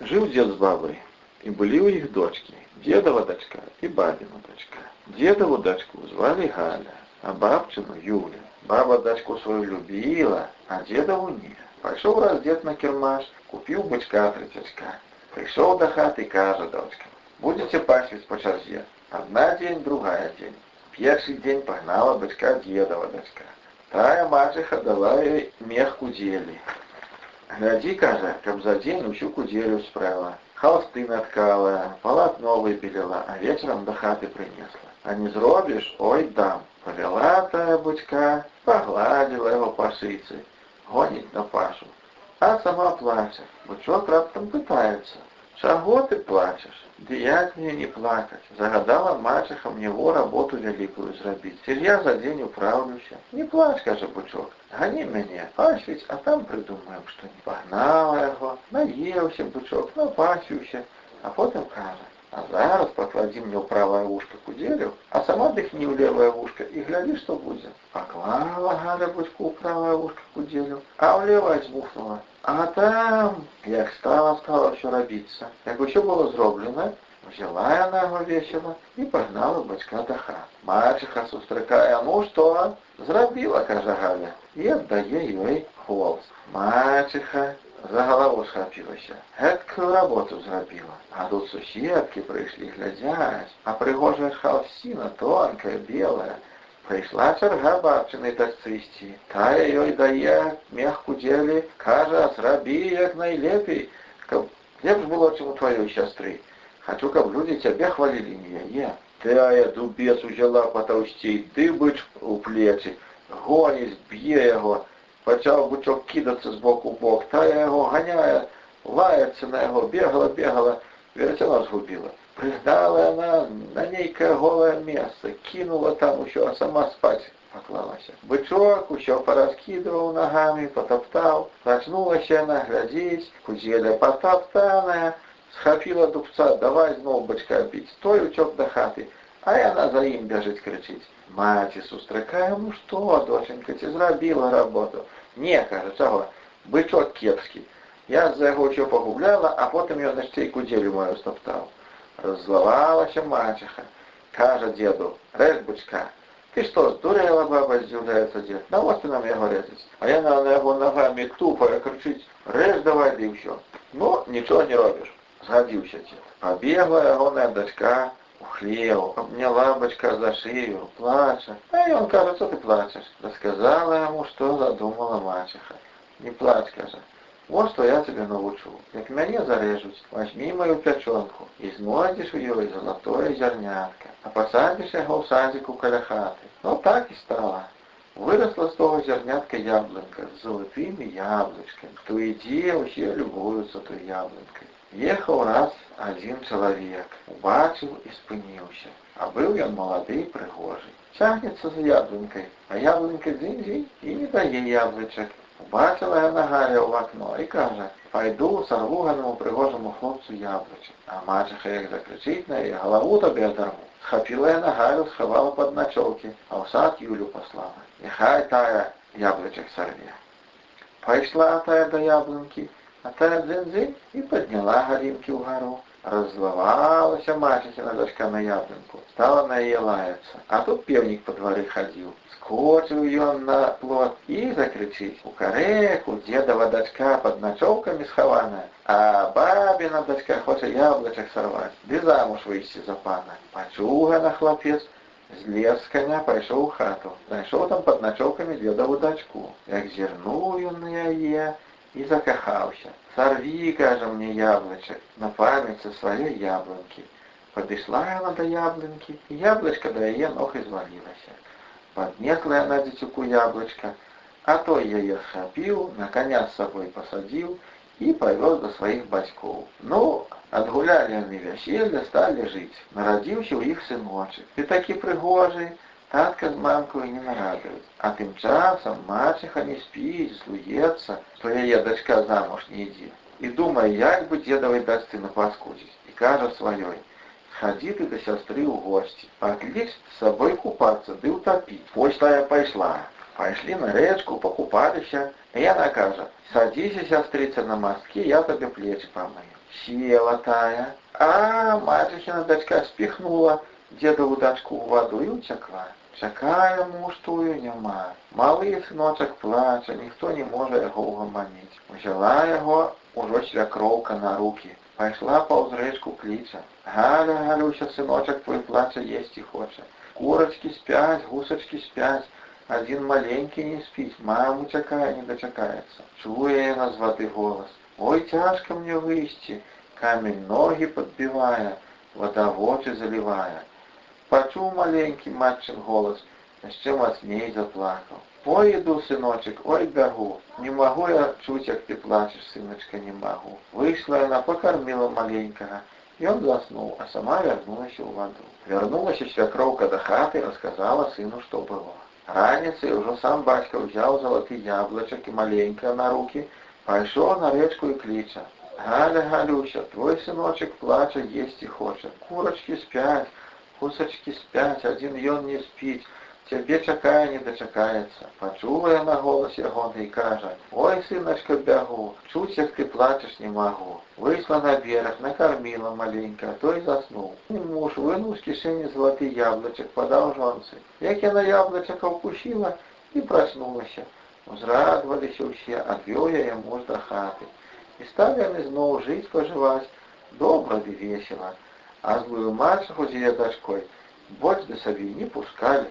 Жил дед с бабой, и были у них дочки, дедова дочка и бабина дочка. Дедову дочку звали Галя, а бабчину Юля. Баба дочку свою любила, а дедову не. Пошел раз дед на кермаш, купил бычка тридцатька. Пришел до хаты и каже дочкам, будете пасвить по черзе. Одна день, другая день. Перший день погнала бычка дедова дочка. Тая мачеха дала ей мех кудели. Гляди, каже, каб за день усю куделю справила. Холсты наткала, полотно выпилила, а вечером до хаты принесла. А не зробишь, ой, дам. Повела тая бычка, погладила его по шице, гонит на пашу. А сама плаче. Бычок раптом пытается. Чаго ты плачешь? Дыять мне не плакать. Загадала мачеха мне его работу великую зрабіць. Ці я за день управлюся. Не плачь, каже бычок. Гони мяне, пасвіць, а там придумаем, что не погнала яго, наеўся бычок, напасіўся, а потом кажа, а зараз поклади мне ў правае ушко кудзелю, а сама дыхні ў левае ушко і глядзі, што будзе. Паклала Галя бычку ў правае ушко кудзелю, а ў левае збухнула. А там, як стала, стала все робиться. Як все было зроблено, взяла она его весело и погнала бацька до хат. Мачеха сустракає, ну что, зробила, каже Галя, і віддає їй холст. Мачеха за голову схопилася. Гэткую работу зробила. А тут суседки пришли глядять, а пригожая халсина тонкая, белая, Прийшла черга бабчини дочцисті, та їй дає м'яку ділі, каже, зроби як найлепей, каб лепш було, чим у твоей сестры. Хочу, каб люди тебя хвалили, не я. Тая дубец узяла потовстей, дыбыч у плечі, гонить, б'є його, почав бучок кидатися з боку в бок, та його ганяє, лається на його, бігала, бігала, веретена згубила. Пригнала она на некое голое место, кинула там еще, а сама спать поклалась. Бычок еще пораскидывал ногами, потоптал. Очнулась она глядеть, кузеля потоптанная, схопила дубца, давай знов бычка бить, стой учок до хаты. А яна за ім бежить кричить. Маці сустракає, ну что, доченька, ти зробила работу. Не, каже, чого, бичок кепський. Я за його що погубляла, а потім його на ще куделю мою стоптав. Раззловалася мачеха. Каже деду, режь бычка. Ты что, сдурела, баба, здивляється дед. На ось ти нам його резать. А я на його ногами тупо кричить, режь давай, да і все. Ну, нічого не робиш. Згодився дед. Побегла його на дочка у хлеву, обняла бычка за шею, плача. А и он, каже, что ты плачешь? Рассказала ему, что задумала мачеха. Не плачь, каже. Вот что я тебе научу. Як мяне зарежуць, возьми мою пячонку і знойдзеш у ёй золотое зернятко, а посадишь яго ў садзіку каля хаты. Ну так и стало. Выросла з того зернятка яблонька з золотыми яблочками. Кто ідзе, усе любуюцца той яблонькой. Ехаў раз один чалавек, убачыў і спыніўся. А быў ён малады і прыгожы. Цягнецца за яблонькой, а яблонька дзень-дзень і не дае яблычак. Убачила я Галя в окно і каже, пойду сорву ганому пригожому хлопцю яблучок. А мачеха як закричить на її, голову тобі оторву. Схопила я на Галю, сховала под ночовки, а в сад Юлю послала. Нехай тая яблочок сорве. Пойшла тая до яблоньки, а тая дзинь-дзинь і підняла Галинки вгору. Раззловалась мачехина дочка на яблоньку, стала на ее лаяться. А тут певник по дворы ходил. Скочил ее на плот и закричить. У кареку дедова дочка под ночевками схована, а бабина дочка хочет яблочек сорвать, да замуж выйти за пана. Почугана хлопец, Злез з коня, пайшоў у хату. Знайшоў там под ночовками дедову дочку. Як зірнуў ён на яе і закахаўся. Сорви, каже мне, яблочек, на память со своей яблоньки. Подошла она до яблоньки, и яблочко до ее ног извалилось. Поднесла она дитюку яблочко, а то ее схопил, на коня с собой посадил и повез до своих батьков. Ну, отгуляли они веселье, стали жить. Народился у их сыночек. И таки пригожий, татка з мамкою не нарадують. А тим часом мачеха не спить, злується, що її дочка замуж не йде. І думає, як би дедовій дочці не паскудить. І каже своєї, сходи ты до сестры в гости, поклич с собой купаться, да утопить. Почта я пошла. Пайшлі на рэчку, пакупаліся, і яна кажа: садзіся, сястрыца на масткі, я табе плечы памаю. Села тая, а мачыхіна дачка спіхнула дзедаву дачку ў ваду і ўцякла. Чакае муж тую няма. Малы сыночак плача, ніхто не можа яго ўгаманіць. Узяла яго ўжо свякроўка на руки. Пайшла паўз рэчку кліча. Галя, галюся, сыночак твой плача есці хоча. Курачкі спяць, гусачкі спяць, адзін маленькі не спіць, маму чакае, не дачакаецца. Чуе яна з вады голас. Ой, цяжка мне выйсці, камень ногі падбівае, вода вочы залівае. Пачуў маленькі матчын голас, яшчэ мацней заплакаў. Ой, іду, сыночек, ой, бягу. Не магу я чуць, як ты плачаш, сыночка, не магу. Выйшла яна, пакарміла маленькага. Ён заснуў, а сама вярнулася ў ваду. Вярнулася свякроўка да хаты, расказала сыну, што было. Раніцай ужо сам бацька ўзяў залаты яблычак і маленькае на руки, пайшоў на рэчку і кліча. Галя, Галюся, твой сыночек плача, есці хоча. Курачкі спяць, Кусачкі спяць, адзін ён не спіць, цябе чакае не дачакаецца. Пачула яна голас ягоны і кажа: « Ой, сыначка, бягу, чуць, як ты плачаш не магу. Выйшла на бераг, накарміла маленька, той заснуў. І муж вынуў з кішэні залаты яблычак, падаў жонцы. Як яна яблычака ўкусіла і праснулася. Узрадваліся ўсе, адвёў яе муж да хаты. І сталі яны зноў жыць, пажываць, добра ды весела а злую мачеху з яе дачкой больш да сабе не пускалі